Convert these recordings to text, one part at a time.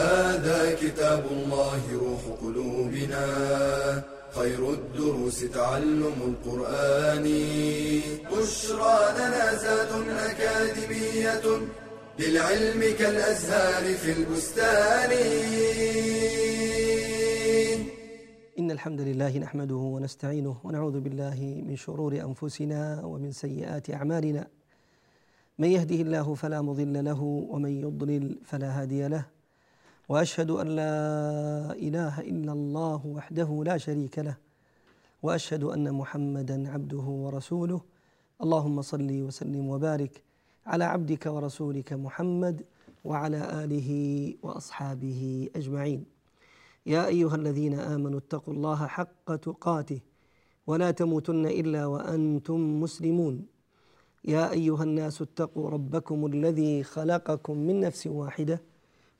هذا كتاب الله روح قلوبنا. خير الدروس تعلم القرآن. بشرى لنا زاد أكاديمية للعلم كالأزهار في البستان. إن الحمد لله نحمده ونستعينه ونعوذ بالله من شرور أنفسنا ومن سيئات أعمالنا. من يهده الله فلا مضل له ومن يضلل فلا هادي له. وأشهد أن لا إله إلا الله وحده لا شريك له وأشهد أن محمدا عبده ورسوله. اللهم صل وسلم وبارك على عبدك ورسولك محمد وعلى آله وأصحابه أجمعين. يا أيها الذين آمنوا اتقوا الله حق تقاته ولا تموتن إلا وأنتم مسلمون. يا أيها الناس اتقوا ربكم الذي خلقكم من نفس واحدة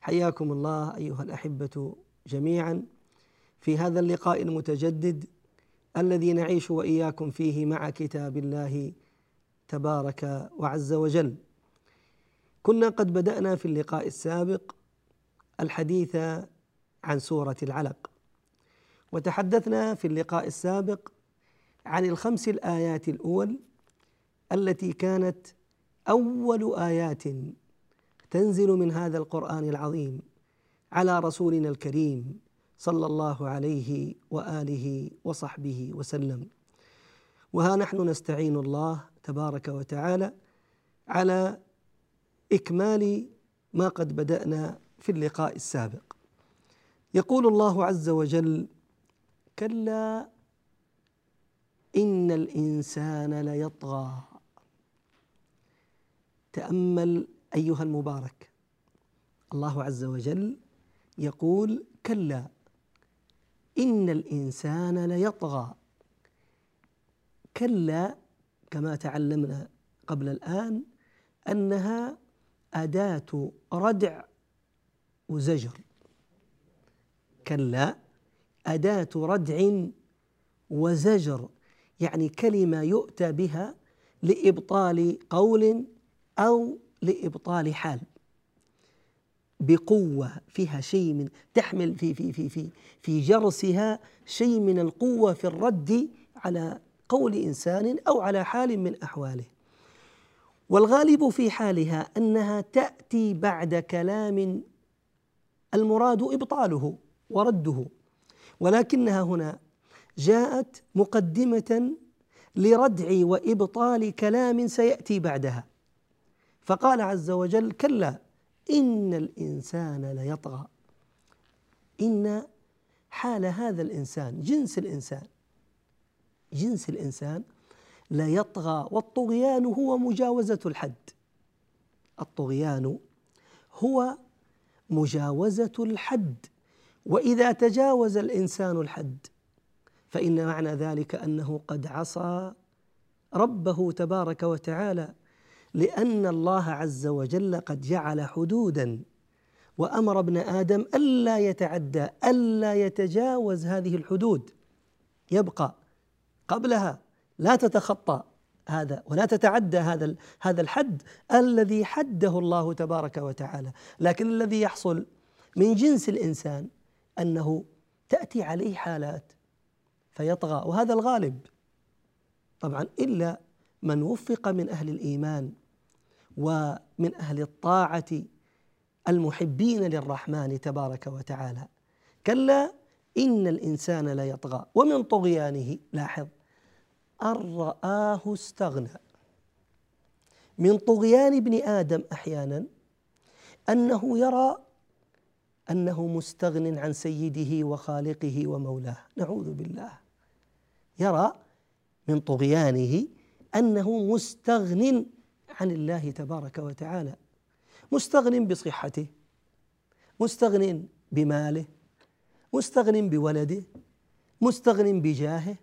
حياكم الله أيها الأحبة جميعا. في هذا اللقاء المتجدد الذي نعيش وإياكم فيه مع كتاب الله تبارك وعز وجل. كنا قد بدأنا في اللقاء السابق الحديث عن سورة العلق وتحدثنا في اللقاء السابق عن الخمس الآيات الأول التي كانت أول آيات تنزل من هذا القرآن العظيم على رسولنا الكريم صلى الله عليه وآله وصحبه وسلم. وها نحن نستعين الله تبارك وتعالى على إكمال ما قد بدأنا في اللقاء السابق. يقول الله عز وجل كلا إن الإنسان ليطغى. تأمل أيها المبارك. الله عز وجل يقول كلا إن الإنسان ليطغى. كلا كما تعلمنا قبل الآن أنها أداة ردع وزجر. كلا أداة ردع وزجر يعني كلمة يؤتى بها لإبطال قول أو لإبطال حال. بقوة فيها شيء من تحمل في في في في في جرسها شيء من القوة في الرد على قول إنسان أو على حال من أحواله. والغالب في حالها أنها تأتي بعد كلام المراد إبطاله ورده. ولكنها هنا جاءت مقدمة لردع وإبطال كلام سيأتي بعدها. فقال عز وجل كلا إن الإنسان ليطغى. إن حال هذا الإنسان جنس الإنسان جنس الإنسان ليطغى. والطغيان هو مجاوزة الحد. الطغيان هو مجاوزة الحد. وإذا تجاوز الإنسان الحد فإن معنى ذلك أنه قد عصى ربه تبارك وتعالى. لأن الله عز وجل قد جعل حدودا وأمر ابن آدم ألا يتعدى ألا يتجاوز هذه الحدود. يبقى قبلها لا تتخطى هذا ولا تتعدى هذا هذا الحد الذي حده الله تبارك وتعالى. لكن الذي يحصل من جنس الإنسان أنه تأتي عليه حالات فيطغى وهذا الغالب. طبعا إلا من وفق من أهل الإيمان ومن أهل الطاعة المحبين للرحمن تبارك وتعالى. كلا إن الإنسان ليطغى ومن طغيانه لاحظ أن رآه استغنى. من طغيان ابن آدم أحيانا أنه يرى أنه مستغن عن سيده وخالقه ومولاه. نعوذ بالله. يرى من طغيانه أنه مستغن عن الله تبارك وتعالى. مستغن بصحته مستغن بماله مستغن بولده مستغن بجاهه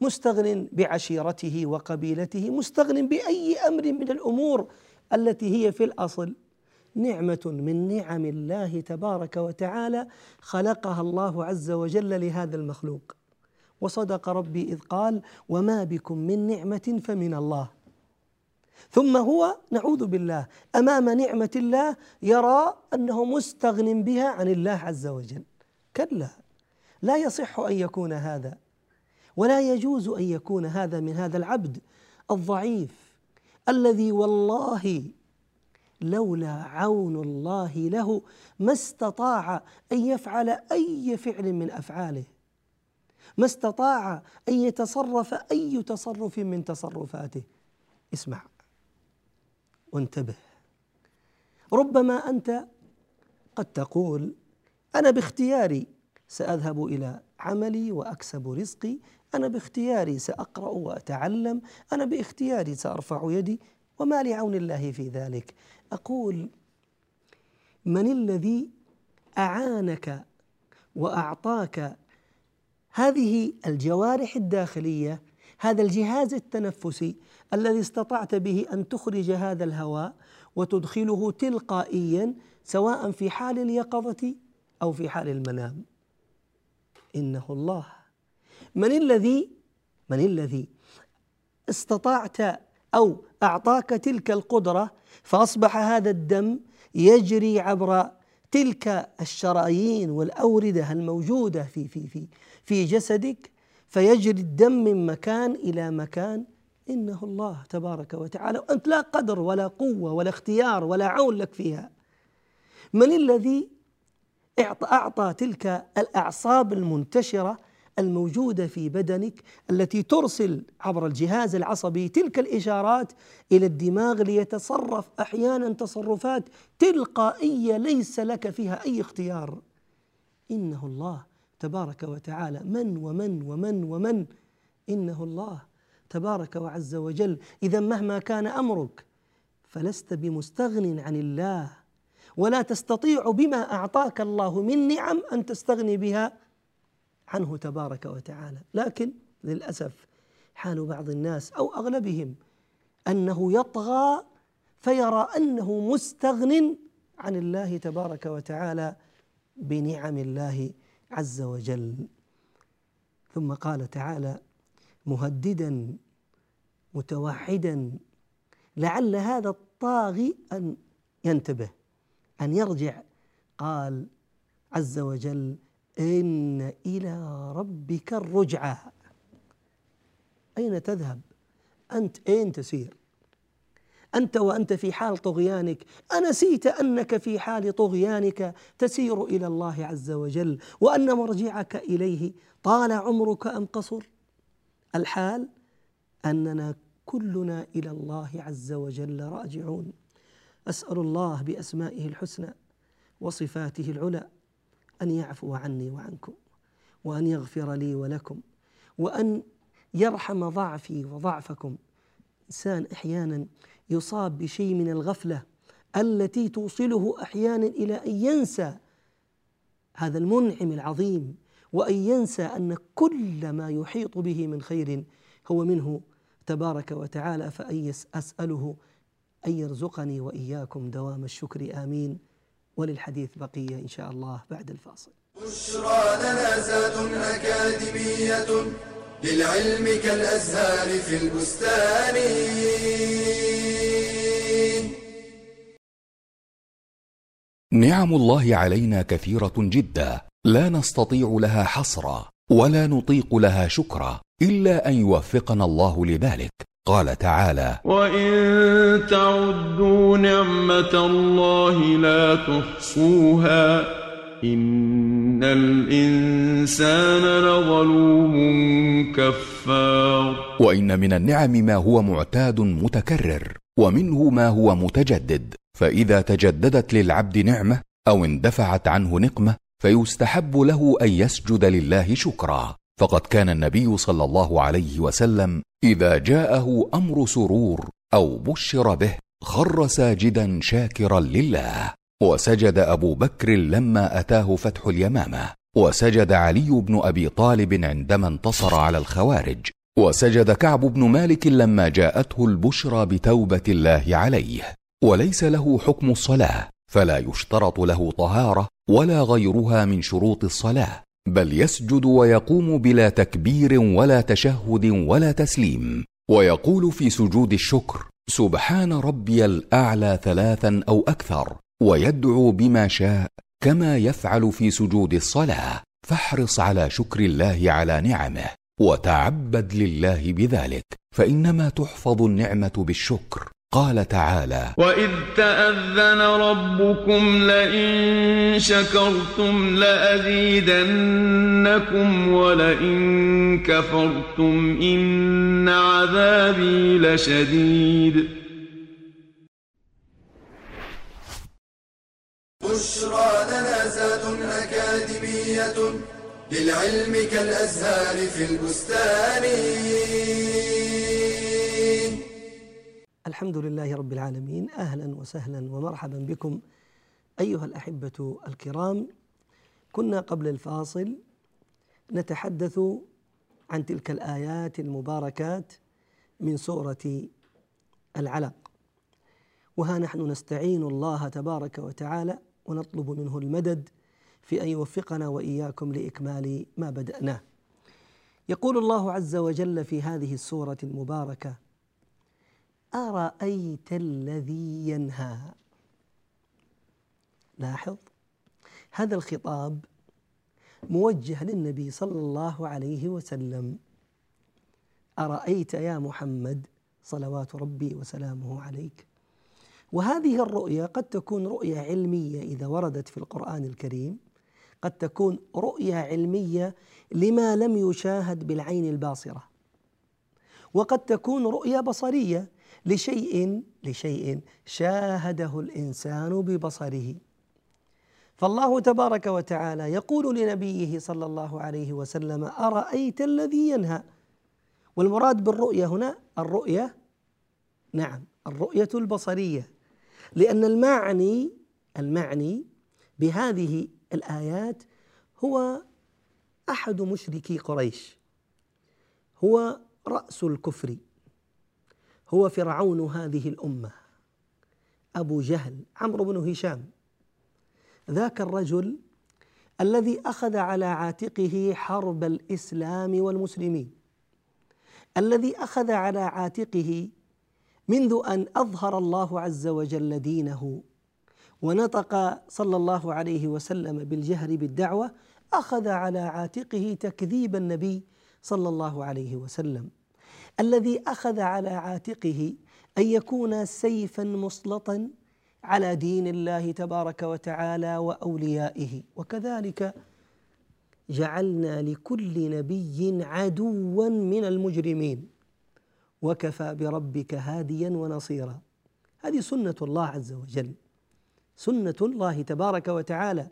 مستغن بعشيرته وقبيلته مستغن بأي أمر من الأمور التي هي في الأصل. نعمة من نعم الله تبارك وتعالى خلقها الله عز وجل لهذا المخلوق. وصدق ربي إذ قال وما بكم من نعمة فمن الله. ثم هو نعوذ بالله أمام نعمة الله يرى أنه مستغن بها عن الله عز وجل. كلا لا يصح أن يكون هذا ولا يجوز أن يكون هذا من هذا العبد الضعيف الذي والله لولا عون الله له ما استطاع أن يفعل أي فعل من أفعاله. ما استطاع أن يتصرف أي تصرف من تصرفاته. اسمع. وانتبه. ربما أنت قد تقول أنا باختياري سأذهب إلى عملي وأكسب رزقي أنا باختياري سأقرأ وأتعلم أنا باختياري سأرفع يدي وما لعون الله في ذلك. أقول من الذي أعانك وأعطاك هذه الجوارح الداخلية هذا الجهاز التنفسي الذي استطعت به أن تخرج هذا الهواء وتدخله تلقائيا سواء في حال اليقظة أو في حال المنام. إنه الله. من الذي من الذي استطعت أو أعطاك تلك القدرة فأصبح هذا الدم يجري عبر تلك الشرايين والأوردة الموجودة في في في في جسدك فيجري الدم من مكان إلى مكان إنه الله تبارك وتعالى وأنت لا قدر ولا قوة ولا اختيار ولا عون لك فيها. من الذي اعطى تلك الأعصاب المنتشرة الموجودة في بدنك التي ترسل عبر الجهاز العصبي تلك الإشارات إلى الدماغ ليتصرف أحيانا تصرفات تلقائية ليس لك فيها أي اختيار. إنه الله تبارك وتعالى. من ومن ومن ومن؟ إنه الله تبارك وعز وجل. إذا مهما كان أمرك فلست بمستغن عن الله ولا تستطيع بما أعطاك الله من نعم أن تستغني بها عنه تبارك وتعالى. لكن للأسف حال بعض الناس أو أغلبهم أنه يطغى فيرى أنه مستغن عن الله تبارك وتعالى بنعم الله عز وجل. ثم قال تعالى مهددا متوحدا لعل هذا الطاغي أن ينتبه أن يرجع. قال عز وجل إن إلى ربك الرجعى أين تذهب؟ أنت إين تسير؟ أنت وأنت في حال طغيانك. انسيت أنك في حال طغيانك. تسير إلى الله عز وجل وأن مرجعك إليه. طال عمرك أم قصر؟ الحال أننا كلنا إلى الله عز وجل راجعون. أسأل الله بأسمائه الحسنى وصفاته العلى أن يعفو عني وعنكم وأن يغفر لي ولكم وأن يرحم ضعفي وضعفكم. انسان أحيانا يصاب بشيء من الغفلة التي توصله أحيانا إلى أن ينسى هذا المنعم العظيم وأن ينسى أن كل ما يحيط به من خير هو منه تبارك وتعالى. فأن أسأله أن يرزقني وإياكم دوام الشكر. آمين. وللحديث بقية إن شاء الله بعد الفاصل. بشرى لنا أكاديمية للعلم كالأزهار في البستان. نعم الله علينا كثيرة جدا. لا نستطيع لها حصرا ولا نطيق لها شكرا إلا أن يوفقنا الله لذلك. قال تعالى وان تعدوا نعمه الله لا تحصوها إن الإنسان لظلوم كفار. وان من النعم ما هو معتاد متكرر ومنه ما هو متجدد. فاذا تجددت للعبد نعمه أو اندفعت عنه نقمه فيستحب له ان يسجد لله شكرا. فقد كان النبي صلى الله عليه وسلم اذا جاءه أمر سرور أو بشر به خر ساجدا شاكرا لله. وسجد أبو بكر لما أتاه فتح اليمامة وسجد علي بن أبي طالب عندما انتصر على الخوارج وسجد كعب بن مالك لما جاءته البشرى بتوبة الله عليه وليس له حكم الصلاة فلا يشترط له طهارة ولا غيرها من شروط الصلاة بل يسجد ويقوم بلا تكبير ولا تشهد ولا تسليم ويقول في سجود الشكر سبحان ربي الأعلى ثلاثا أو أكثر. ويدعو بما شاء كما يفعل في سجود الصلاة. فاحرص على شكر الله على نعمه وتعبد لله بذلك فإنما تحفظ النعمة بالشكر. قال تعالى وإذ تأذن ربكم لئن شكرتم لأزيدنكم ولئن كفرتم إن عذابي لشديد. بشرى لنا زاد أكاديمية للعلم كالأزهار في البستان. الحمد لله رب العالمين. أهلا وسهلا ومرحبا بكم أيها الأحبة الكرام. كنا قبل الفاصل نتحدث عن تلك الآيات المباركات من سورة العلق وها نحن نستعين الله تبارك وتعالى ونطلب منه المدد في أن يوفقنا وإياكم لإكمال ما بدأناه. يقول الله عز وجل في هذه السورة المباركة أرأيت الذي ينهى؟ لاحظ هذا الخطاب موجه للنبي صلى الله عليه وسلم أرأيت يا محمد صلوات ربي وسلامه عليك؟ وهذه الرؤيا قد تكون رؤيا علمية إذا وردت في القرآن الكريم. قد تكون رؤيا علمية لما لم يشاهد بالعين الباصرة. وقد تكون رؤيا بصرية لشيء لشيء شاهده الإنسان ببصره. فالله تبارك وتعالى يقول لنبيه صلى الله عليه وسلم أرأيت الذي ينهى؟ والمراد بالرؤية هنا الرؤية نعم الرؤية البصرية. لأن المعني المعني بهذه الآيات هو أحد مشركي قريش. هو رأس الكفر. هو فرعون هذه الأمة. أبو جهل عمرو بن هشام. ذاك الرجل الذي أخذ على عاتقه حرب الإسلام والمسلمين. الذي أخذ على عاتقه منذ أن أظهر الله عز وجل دينه ونطق صلى الله عليه وسلم بالجهر بالدعوة أخذ على عاتقه تكذيب النبي صلى الله عليه وسلم. الذي أخذ على عاتقه أن يكون سيفا مسلطا على دين الله تبارك وتعالى وأوليائه. وكذلك جعلنا لكل نبي عدوا من المجرمين. وكفى بربك هاديا ونصيرا. هذه سنة الله عز وجل. سنة الله تبارك وتعالى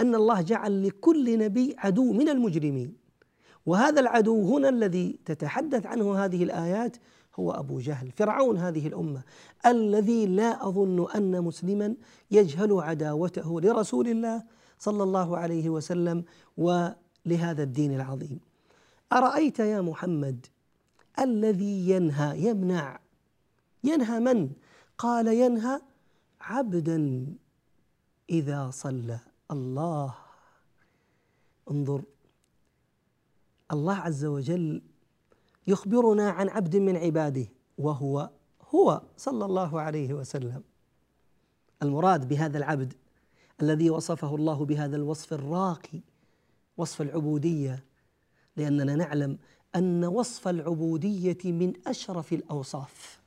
أن الله جعل لكل نبي عدو من المجرمين. وهذا العدو هنا الذي تتحدث عنه هذه الآيات هو أبو جهل فرعون هذه الأمة الذي لا أظن أن مسلما يجهل عداوته لرسول الله صلى الله عليه وسلم ولهذا الدين العظيم. أرأيت يا محمد الذي ينهى يمنع. ينهى من؟ قال ينهى عبدا إذا صلى الله. انظر الله عز وجل يخبرنا عن عبد من عباده وهو هو صلى الله عليه وسلم. المراد بهذا العبد الذي وصفه الله بهذا الوصف الراقي وصف العبودية لأننا نعلم أن وصف العبودية من أشرف الأوصاف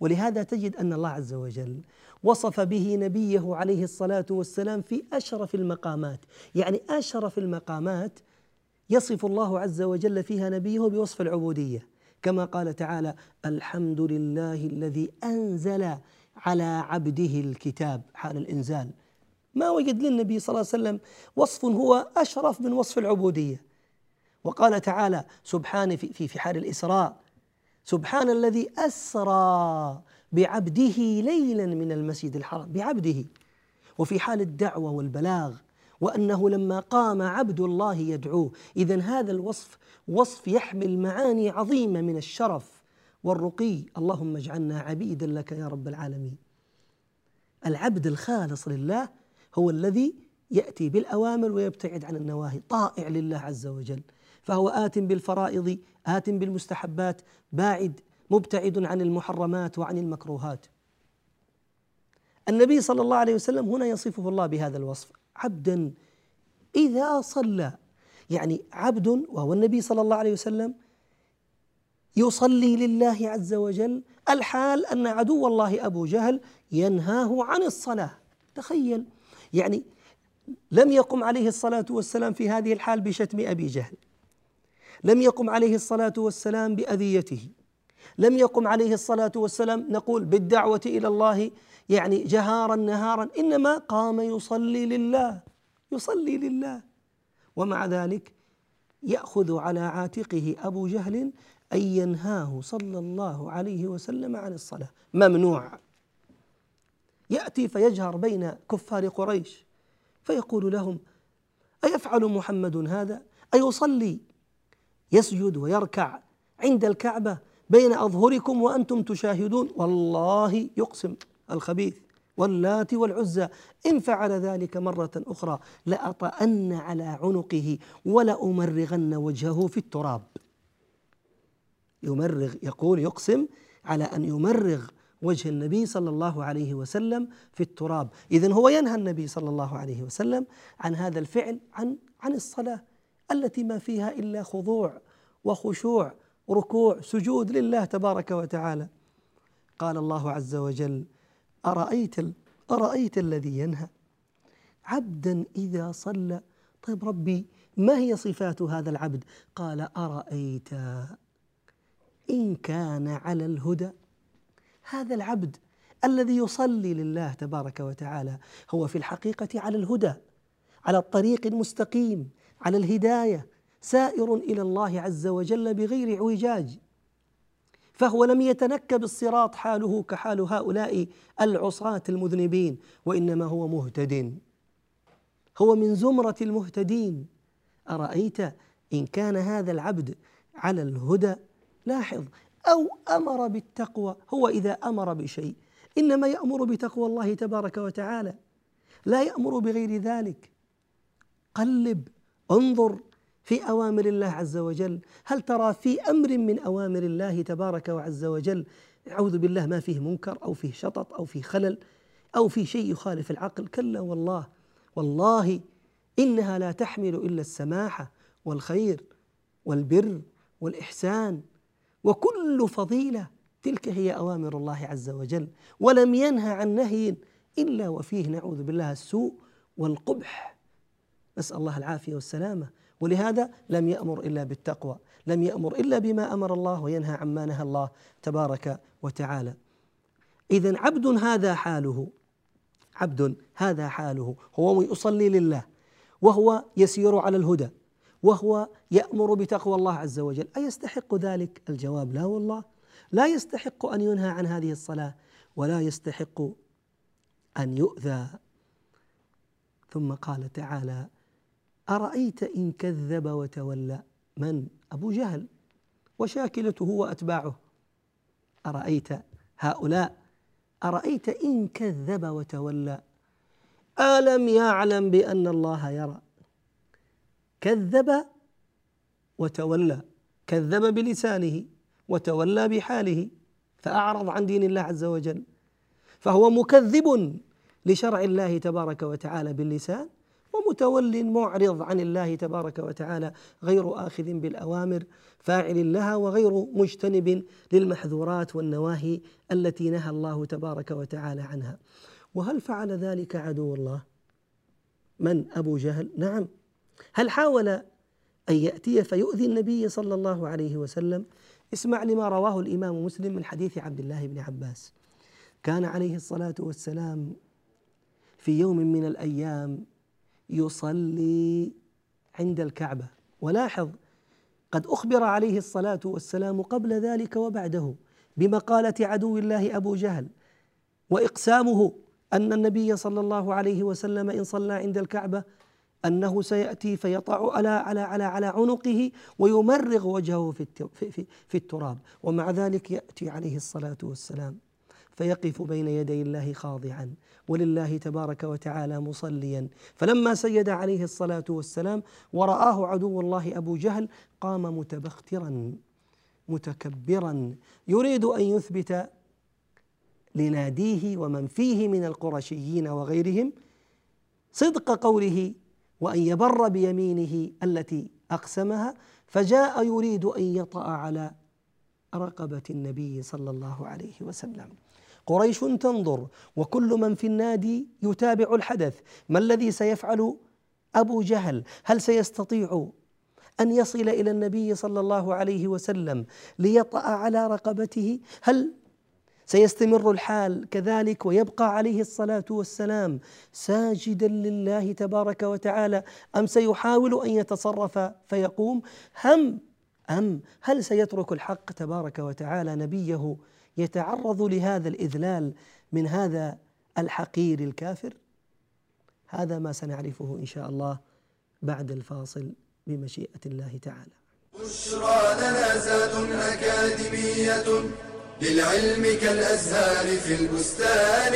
ولهذا تجد أن الله عز وجل وصف به نبيه عليه الصلاة والسلام في أشرف المقامات، يعني أشرف المقامات يصف الله عز وجل فيها نبيه بوصف العبودية، كما قال تعالى: الحمد لله الذي أنزل على عبده الكتاب حال الإنزال. ما وجد للنبي صلى الله عليه وسلم وصف هو أشرف من وصف العبودية. وقال تعالى سبحانه في في حال الإسراء سبحان الذي أسرى بعبده ليلا من المسجد الحرام بعبده. وفي حال الدعوة والبلاغ وأنه لما قام عبد الله يدعوه اذا هذا الوصف وصف يحمل معاني عظيمة من الشرف والرقي. اللهم اجعلنا عبيدا لك يا رب العالمين. العبد الخالص لله هو الذي يأتي بالأوامر ويبتعد عن النواهي طائع لله عز وجل. فهو آت بالفرائض آت بالمستحبات باعد مبتعد عن المحرمات وعن المكروهات. النبي صلى الله عليه وسلم هنا يصفه الله بهذا الوصف عبدا إذا صلى. يعني عبد وهو النبي صلى الله عليه وسلم يصلي لله عز وجل الحال أن عدو الله أبو جهل ينهاه عن الصلاة. تخيل. يعني لم يقم عليه الصلاة والسلام في هذه الحال بشتم أبي جهل. لم يقم عليه الصلاة والسلام بأذيته. لم يقم عليه الصلاة والسلام نقول بالدعوة إلى الله يعني جهارا نهارا إنما قام يصلي لله يصلي لله. ومع ذلك يأخذ على عاتقه أبو جهل أن ينهاه صلى الله عليه وسلم عن الصلاة. ممنوع. يأتي فيجهر بين كفار قريش فيقول لهم أيفعل محمد هذا؟ أيصلي؟ يسجد ويركع عند الكعبة بين أظهركم وأنتم تشاهدون. والله يقسم الخبيث واللات والعزى. إن فعل ذلك مرة أخرى لأطأن على عنقه ولأمرغن وجهه في التراب. يمرغ يقول يقسم على أن يمرغ وجه النبي صلى الله عليه وسلم في التراب. إذن هو ينهى النبي صلى الله عليه وسلم عن هذا الفعل عن عن الصلاة. التي ما فيها إلا خضوع وخشوع ركوع سجود لله تبارك وتعالى. قال الله عز وجل أرأيت أرأيت الذي ينهى؟ عبدا إذا صلى. طيب ربي ما هي صفات هذا العبد؟ قال أرأيت إن كان على الهدى. هذا العبد الذي يصلي لله تبارك وتعالى هو في الحقيقة على الهدى على الطريق المستقيم على الهداية سائر إلى الله عز وجل بغير اعوجاج. فهو لم يتنكب الصراط حاله كحال هؤلاء العصاة المذنبين وإنما هو مهتد. هو من زمرة المهتدين. أرأيت إن كان هذا العبد على الهدى لاحظ أو أمر بالتقوى؟ هو إذا أمر بشيء إنما يأمر بتقوى الله تبارك وتعالى لا يأمر بغير ذلك. قلب انظر في أوامر الله عز وجل. هل ترى في أمر من أوامر الله تبارك وعز وجل؟ أعوذ بالله ما فيه منكر أو فيه شطط أو فيه خلل أو في شيء يخالف العقل. كلا والله والله إنها لا تحمل إلا السماحه والخير والبر والإحسان. وكل فضيلة تلك هي أوامر الله عز وجل. ولم ينهى عن نهي إلا وفيه نعوذ بالله السوء والقبح. نسأل الله العافية والسلامة. ولهذا لم يأمر إلا بالتقوى لم يأمر إلا بما أمر الله وينهى عما نهى الله تبارك وتعالى. إذا عبد هذا حاله عبد هذا حاله. هو يصلي لله وهو يسير على الهدى وهو يأمر بتقوى الله عز وجل. أيستحق ذلك؟ الجواب؟ لا والله. لا يستحق أن ينهى عن هذه الصلاة ولا يستحق أن يؤذى. ثم قال تعالى أرأيت إن كذب وتولى؟ من؟ أبو جهل. وشاكلته وأتباعه. أرأيت هؤلاء؟ أرأيت إن كذب وتولى؟ ألم يعلم بأن الله يرى؟ كذب وتولى. كذب بلسانه وتولى بحاله فأعرض عن دين الله عز وجل. فهو مكذب لشرع الله تبارك وتعالى باللسان متول معرض عن الله تبارك وتعالى غير آخذ بالأوامر فاعل لها وغير مجتنب للمحذورات والنواهي التي نهى الله تبارك وتعالى عنها. وهل فعل ذلك عدو الله؟ من؟ أبو جهل. نعم. هل حاول أن يأتي فيؤذي النبي صلى الله عليه وسلم؟ اسمع لما رواه الإمام مسلم من حديث عبد الله بن عباس. كان عليه الصلاة والسلام في يوم من الأيام يصلي عند الكعبة. ولاحظ قد أخبر عليه الصلاة والسلام قبل ذلك وبعده بمقالة عدو الله أبو جهل وإقسامه أن النبي صلى الله عليه وسلم إن صلى عند الكعبة أنه سيأتي فيطع على على على على عنقه ويمرغ وجهه في في في التراب. ومع ذلك يأتي عليه الصلاة والسلام. فيقف بين يدي الله خاضعا ولله تبارك وتعالى مصليا. فلما سيد عليه الصلاة والسلام ورآه عدو الله أبو جهل قام متبخترا متكبرا. يريد أن يثبت لناديه ومن فيه من القرشيين وغيرهم صدق قوله وأن يبر بيمينه التي أقسمها فجاء يريد أن يطأ على رقبة النبي صلى الله عليه وسلم. قريش تنظر وكل من في النادي يتابع الحدث. ما الذي سيفعل أبو جهل؟ هل سيستطيع أن يصل إلى النبي صلى الله عليه وسلم ليطأ على رقبته؟ هل سيستمر الحال كذلك ويبقى عليه الصلاة والسلام ساجدا لله تبارك وتعالى أم سيحاول أن يتصرف فيقوم؟ هم أم هل سيترك الحق تبارك وتعالى نبيه يتعرض لهذا الإذلال من هذا الحقير الكافر؟ هذا ما سنعرفه إن شاء الله بعد الفاصل بمشيئة الله تعالى. بشرى لنا زاد أكاديمية للعلم كالأزهار في البستان.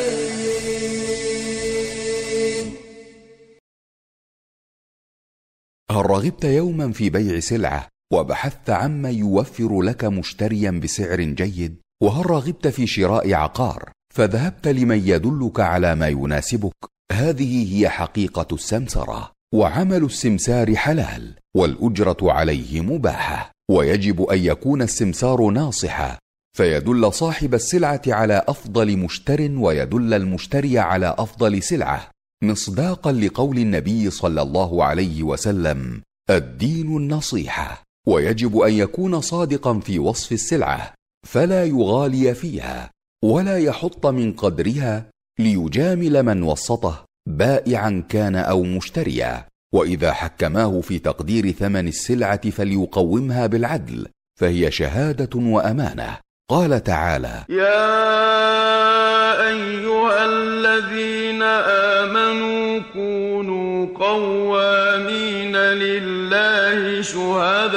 هل رغبت يوما في بيع سلعة؟ وبحثت عما يوفر لك مشتريا بسعر جيد وهل رغبت في شراء عقار فذهبت لمن يدلك على ما يناسبك. هذه هي حقيقة السمسرة وعمل السمسار حلال والأجرة عليه مباحة. ويجب أن يكون السمسار ناصحا فيدل صاحب السلعة على أفضل مشتر ويدل المشتري على أفضل سلعة. مصداقا لقول النبي صلى الله عليه وسلم الدين النصيحة. ويجب أن يكون صادقا في وصف السلعة فلا يغالي فيها ولا يحط من قدرها ليجامل من وسطه بائعا كان أو مشتريا. وإذا حكماه في تقدير ثمن السلعة فليقومها بالعدل فهي شهادة وأمانة. قال تعالى يا أيها الذين آمنوا كونوا قوامين لله شهداء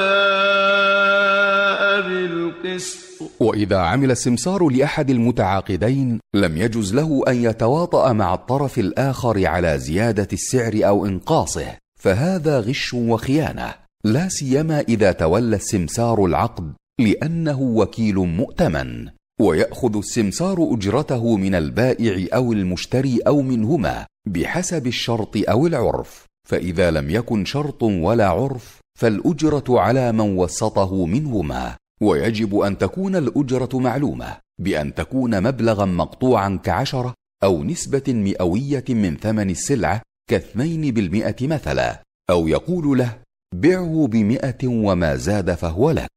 بالقسط. وإذا عمل السمسار لأحد المتعاقدين لم يجز له أن يتواطأ مع الطرف الآخر على زيادة السعر أو إنقاصه فهذا غش وخيانة. لا سيما إذا تولى السمسار العقد لأنه وكيل مؤتمن. ويأخذ السمسار أجرته من البائع أو المشتري أو منهما بحسب الشرط أو العرف. فإذا لم يكن شرط ولا عرف فالأجرة على من وسطه منهما. ويجب أن تكون الأجرة معلومة بأن تكون مبلغا مقطوعا كعشرة أو نسبة مئوية من ثمن السلعة كاثنين بالمئة مثلا. أو يقول له بعه بمئة وما زاد فهو لك.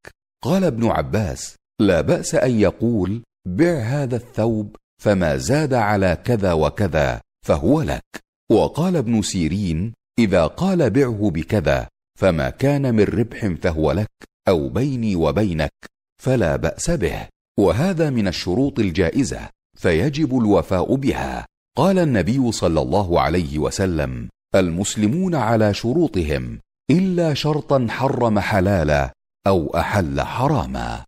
قال ابن عباس لا بأس أن يقول بع هذا الثوب فما زاد على كذا وكذا فهو لك. وقال ابن سيرين إذا قال بعه بكذا فما كان من ربح فهو لك أو بيني وبينك فلا بأس به. وهذا من الشروط الجائزة فيجب الوفاء بها. قال النبي صلى الله عليه وسلم المسلمون على شروطهم إلا شرطا حرم حلالا أو أحل حراما.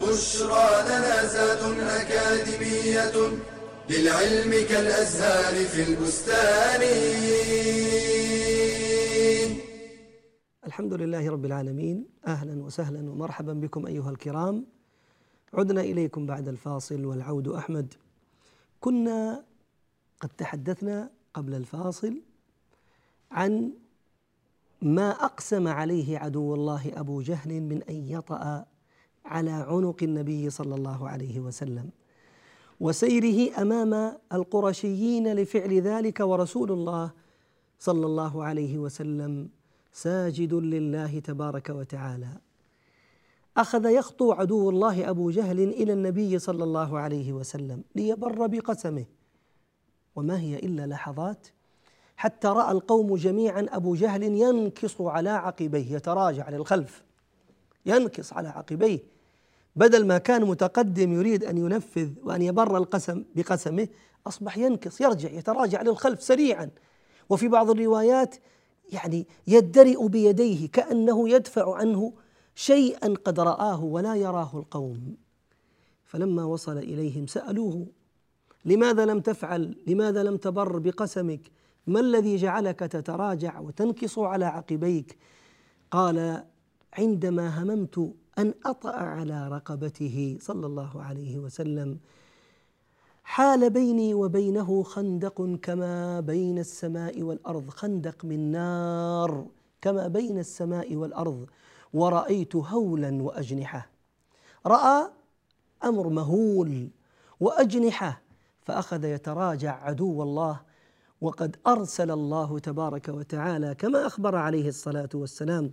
بشرى لنا زاد أكاديمية للعلم كالأزهار في البستان. الحمد لله رب العالمين. أهلا وسهلا ومرحبا بكم أيها الكرام. عدنا إليكم بعد الفاصل والعود أحمد. كنا قد تحدثنا قبل الفاصل عن ما أقسم عليه عدو الله أبو جهل من أن يطأ على عنق النبي صلى الله عليه وسلم وسيره أمام القرشيين لفعل ذلك ورسول الله صلى الله عليه وسلم ساجد لله تبارك وتعالى. أخذ يخطو عدو الله أبو جهل إلى النبي صلى الله عليه وسلم ليبر بقسمه وما هي إلا لحظات حتى رأى القوم جميعا أبو جهل ينكص على عقبيه يتراجع للخلف. ينكص على عقبيه بدل ما كان متقدم يريد أن ينفذ وأن يبر القسم بقسمه أصبح ينكص يرجع يتراجع للخلف سريعا. وفي بعض الروايات يعني يدرئ بيديه كأنه يدفع عنه شيئا قد رآه ولا يراه القوم. فلما وصل إليهم سألوه لماذا لم تفعل؟ لماذا لم تبر بقسمك؟ ما الذي جعلك تتراجع وتنكص على عقبيك؟ قال عندما هممت أن أطأ على رقبته صلى الله عليه وسلم حال بيني وبينه خندق كما بين السماء والأرض خندق من نار كما بين السماء والأرض ورأيت هولا وأجنحة. رأى أمر مهول وأجنحة فأخذ يتراجع عدو الله وقد أرسل الله تبارك وتعالى كما أخبر عليه الصلاة والسلام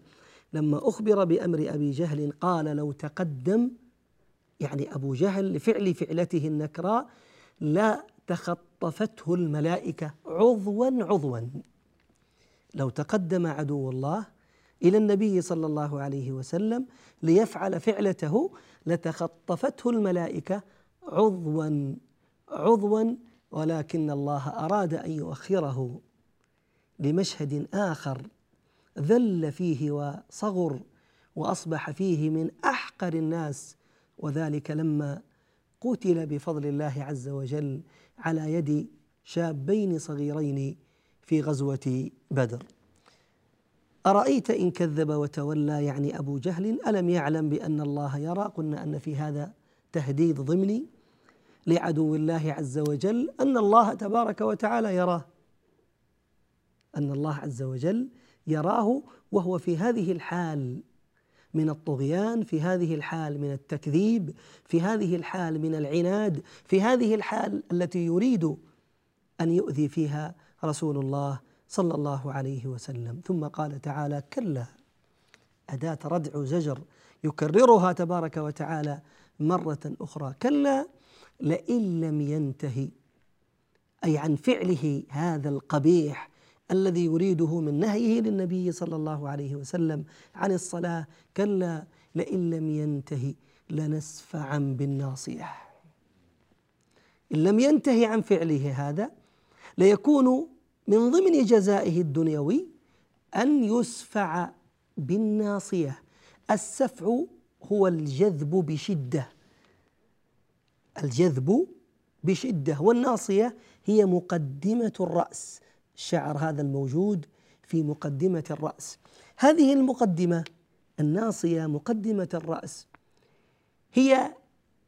لما أخبر بأمر أبي جهل قال لو تقدم يعني أبو جهل لفعل فعلته النكراء لا تخطفته الملائكة عضوا عضوا. لو تقدم عدو الله إلى النبي صلى الله عليه وسلم ليفعل فعلته لتخطفته الملائكة عضوا عضوا. ولكن الله أراد أن يؤخره لمشهد آخر. ذل فيه وصغر وأصبح فيه من أحقر الناس وذلك لما قتل بفضل الله عز وجل على يد شابين صغيرين في غزوة بدر. أرأيت إن كذب وتولى؟ يعني أبو جهل ألم يعلم بأن الله يرى؟ قلنا أن في هذا تهديد ضمني لعدو الله عز وجل أن الله تبارك وتعالى يراه. أن الله عز وجل يراه وهو في هذه الحال من الطغيان في هذه الحال من التكذيب في هذه الحال من العناد في هذه الحال التي يريد أن يؤذي فيها رسول الله صلى الله عليه وسلم. ثم قال تعالى كلا أداة ردع زجر يكررها تبارك وتعالى مرة أخرى. كلا لئن لم ينتهي أي عن فعله هذا القبيح الذي يريده من نهيه للنبي صلى الله عليه وسلم عن الصلاة كلا لئن لم ينتهي لنسفعا بالناصية إن لم ينتهي عن فعله هذا ليكون من ضمن جزائه الدنيوي أن يسفع بالناصية السفع هو الجذب بشدة. الجذب بشدة والناصية هي مقدمة الرأس. الشعر هذا الموجود في مقدمة الرأس. هذه المقدمة الناصية مقدمة الرأس هي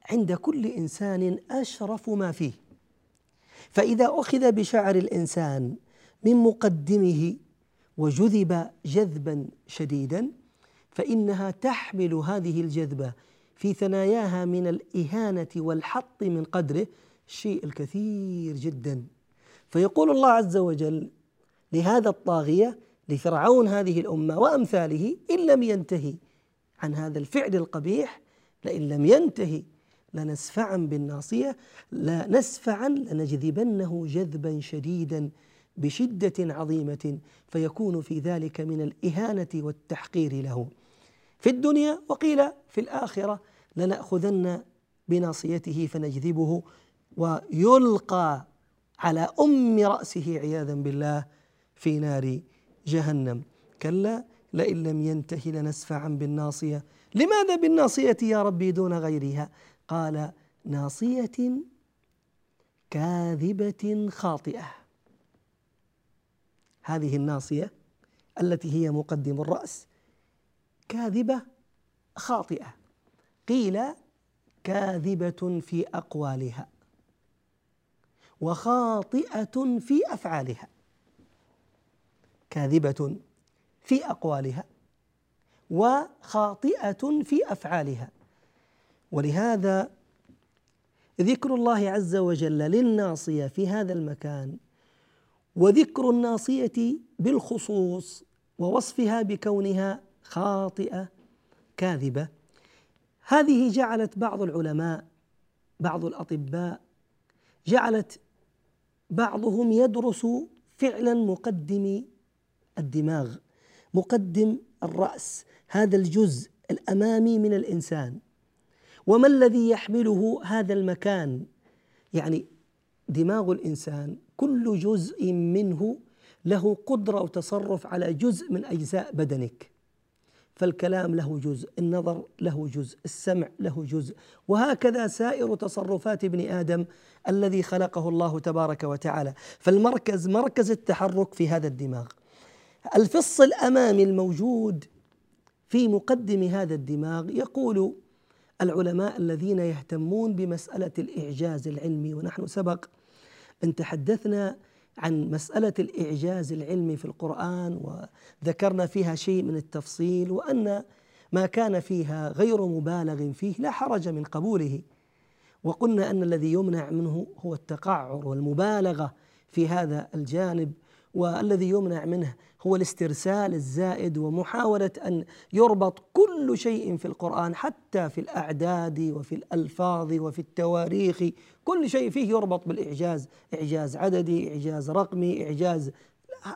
عند كل إنسان أشرف ما فيه. فإذا أخذ بشعر الإنسان من مقدمه وجذب جذبا شديدا فإنها تحمل هذه الجذبة في ثناياها من الإهانة والحط من قدره الشيء الكثير جدا. فيقول الله عز وجل لهذا الطاغية لفرعون هذه الأمة وأمثاله إن لم ينتهي عن هذا الفعل القبيح لئن لم ينتهي لنسفعا بالناصية لنسفعا لنجذبنه جذبا شديدا بشدة عظيمة فيكون في ذلك من الإهانة والتحقير له. في الدنيا وقيل في الآخرة لنأخذن بناصيته فنجذبه ويلقى على أم رأسه عياذا بالله في نار جهنم. كلا لئن لم ينته لنسفعا بالناصية. لماذا بالناصية يا ربي دون غيرها؟ قال ناصية كاذبة خاطئة. هذه الناصية التي هي مقدم الرأس كاذبة خاطئة. قيل كاذبة في أقوالها. وخاطئة في أفعالها كاذبة في أقوالها وخاطئة في أفعالها. ولهذا ذكر الله عز وجل للناصية في هذا المكان وذكر الناصية بالخصوص ووصفها بكونها خاطئة كاذبة. هذه جعلت بعض العلماء بعض الأطباء جعلت بعضهم يدرس فعلا مقدم الدماغ مقدم الرأس هذا الجزء الأمامي من الإنسان. وما الذي يحمله هذا المكان؟ يعني دماغ الإنسان كل جزء منه له قدرة وتصرف على جزء من أجزاء بدنك. فالكلام له جزء النظر له جزء السمع له جزء. وهكذا سائر تصرفات ابن آدم الذي خلقه الله تبارك وتعالى. فالمركز مركز التحرك في هذا الدماغ. الفص الأمامي الموجود في مقدم هذا الدماغ يقول العلماء الذين يهتمون بمسألة الإعجاز العلمي ونحن سبق أن تحدثنا عن مسألة الإعجاز العلمي في القرآن وذكرنا فيها شيء من التفصيل وأن ما كان فيها غير مبالغ فيه لا حرج من قبوله. وقلنا أن الذي يمنع منه هو التقعر والمبالغة في هذا الجانب والذي يمنع منه هو الاسترسال الزائد ومحاولة أن يربط كل شيء في القرآن حتى في الأعداد وفي الألفاظ وفي التواريخ. كل شيء فيه يربط بالإعجاز إعجاز عددي إعجاز رقمي إعجاز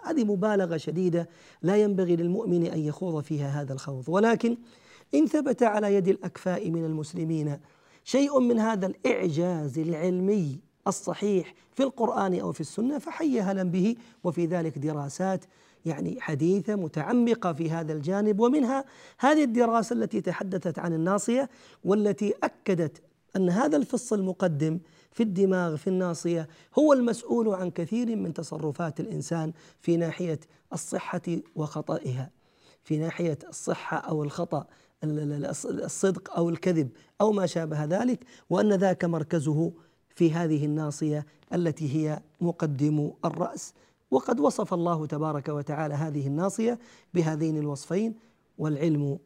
هذه مبالغة شديدة لا ينبغي للمؤمن أن يخوض فيها هذا الخوض. ولكن إن ثبت على يد الأكفاء من المسلمين شيء من هذا الإعجاز العلمي الصحيح في القرآن أو في السنة فحي هلا به. وفي ذلك دراسات يعني حديثة متعمقة في هذا الجانب ومنها هذه الدراسة التي تحدثت عن الناصية والتي أكدت أن هذا الفص المقدم في الدماغ في الناصية هو المسؤول عن كثير من تصرفات الإنسان في ناحية الصحة وخطئها في ناحية الصحة أو الخطأ الصدق أو الكذب أو ما شابه ذلك وأن ذاك مركزه في هذه الناصية التي هي مقدم الرأس. وقد وصف الله تبارك وتعالى هذه الناصية بهذين الوصفين والعلم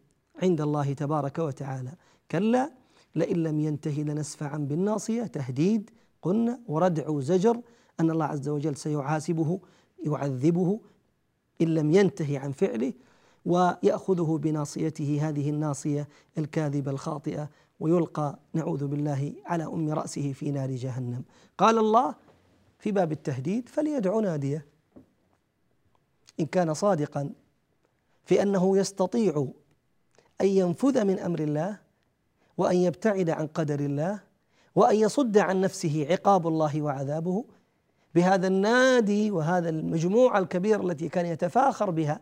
عند الله تبارك وتعالى. كلا لئن لم ينتهي لنسفعا بالناصية تهديد قلنا وردع زجر أن الله عز وجل سيحاسبه يعذبه إن لم ينتهي عن فعله ويأخذه بناصيته هذه الناصية الكاذبة الخاطئة ويلقى نعوذ بالله على أم رأسه في نار جهنم. قال الله في باب التهديد فليدع ناديه. إن كان صادقا في انه يستطيع أن ينفذ من أمر الله وأن يبتعد عن قدر الله وأن يصد عن نفسه عقاب الله وعذابه بهذا النادي وهذا المجموعة الكبيرة التي كان يتفاخر بها.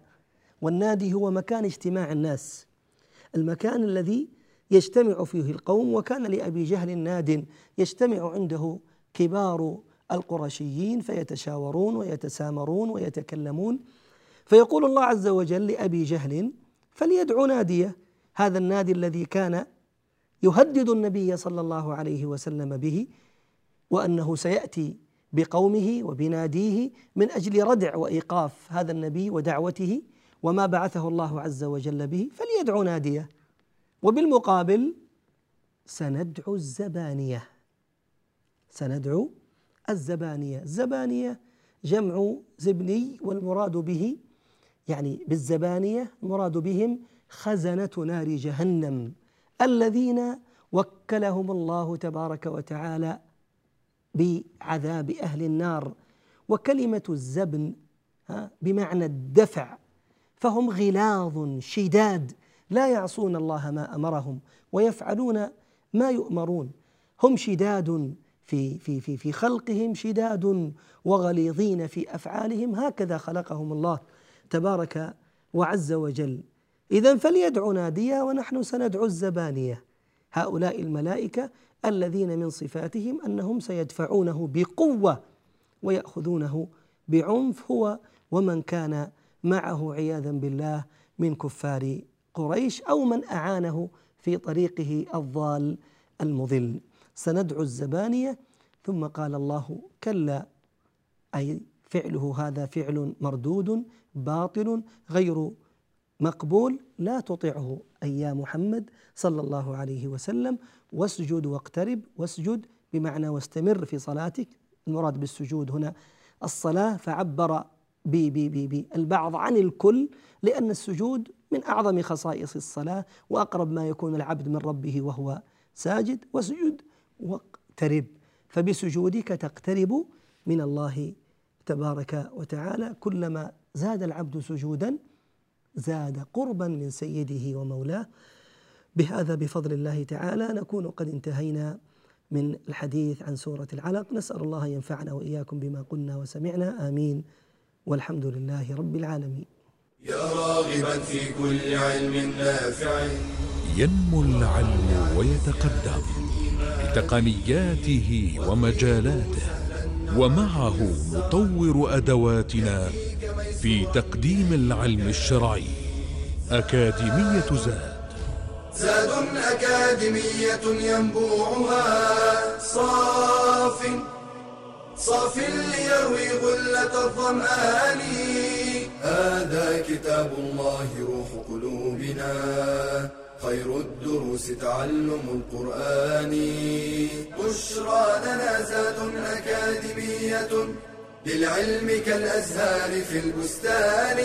والنادي هو مكان اجتماع الناس. المكان الذي يجتمع فيه القوم وكان لأبي جهل ناد يجتمع عنده كبار القرشيين فيتشاورون ويتسامرون ويتكلمون. فيقول الله عز وجل لأبي جهل فليدعو نادية هذا النادي الذي كان يهدد النبي صلى الله عليه وسلم به وأنه سيأتي بقومه وبناديه من أجل ردع وإيقاف هذا النبي ودعوته وما بعثه الله عز وجل به فليدعو نادية. وبالمقابل سندعو الزبانية. سندعو الزبانية. الزبانية جمع زبني والمراد به يعني بالزبانية المراد بهم خزنة نار جهنم الذين وكلهم الله تبارك وتعالى بعذاب أهل النار. وكلمة الزبن بمعنى الدفع فهم غلاظ شداد لا يعصون الله ما أمرهم ويفعلون ما يؤمرون هم شداد في في في في خلقهم شداد وغليظين في أفعالهم. هكذا خلقهم الله تبارك وعز وجل. اذا فليدعو ناديا ونحن سندعو الزبانية. هؤلاء الملائكة الذين من صفاتهم أنهم سيدفعونه بقوة ويأخذونه بعنف هو ومن كان معه عياذا بالله من كفار قريش أو من أعانه في طريقه الضال المضل. سندعو الزبانية ثم قال الله كلا أي فعله هذا فعل مردود باطل غير مقبول لا تطعه أي يا محمد صلى الله عليه وسلم واسجد واقترب واسجد بمعنى واستمر في صلاتك. المراد بالسجود هنا الصلاة فعبر بالبعض عن الكل لأن السجود من أعظم خصائص الصلاة وأقرب ما يكون العبد من ربه وهو ساجد واسجد واقترب. فبسجودك تقترب من الله تبارك وتعالى. كلما زاد العبد سجودا زاد قربا من سيده ومولاه. بهذا بفضل الله تعالى نكون قد انتهينا من الحديث عن سورة العلق. نسأل الله ينفعنا وإياكم بما قلنا وسمعنا. آمين. والحمد لله رب العالمين. يا راغبا في كل علم نافع. ينمو العلم ويتقدم بتقنياته ومجالاته ومعه نطور أدواتنا في تقديم العلم الشرعي أكاديمية زاد. زاد أكاديمية ينبوعها صاف صاف ليروي غلة الظمآن. هذا كتاب الله روح قلوبنا. خير الدروس تعلم القرآن. بشرى لنا زاد أكاديمية للعلم كالأزهار في البستان.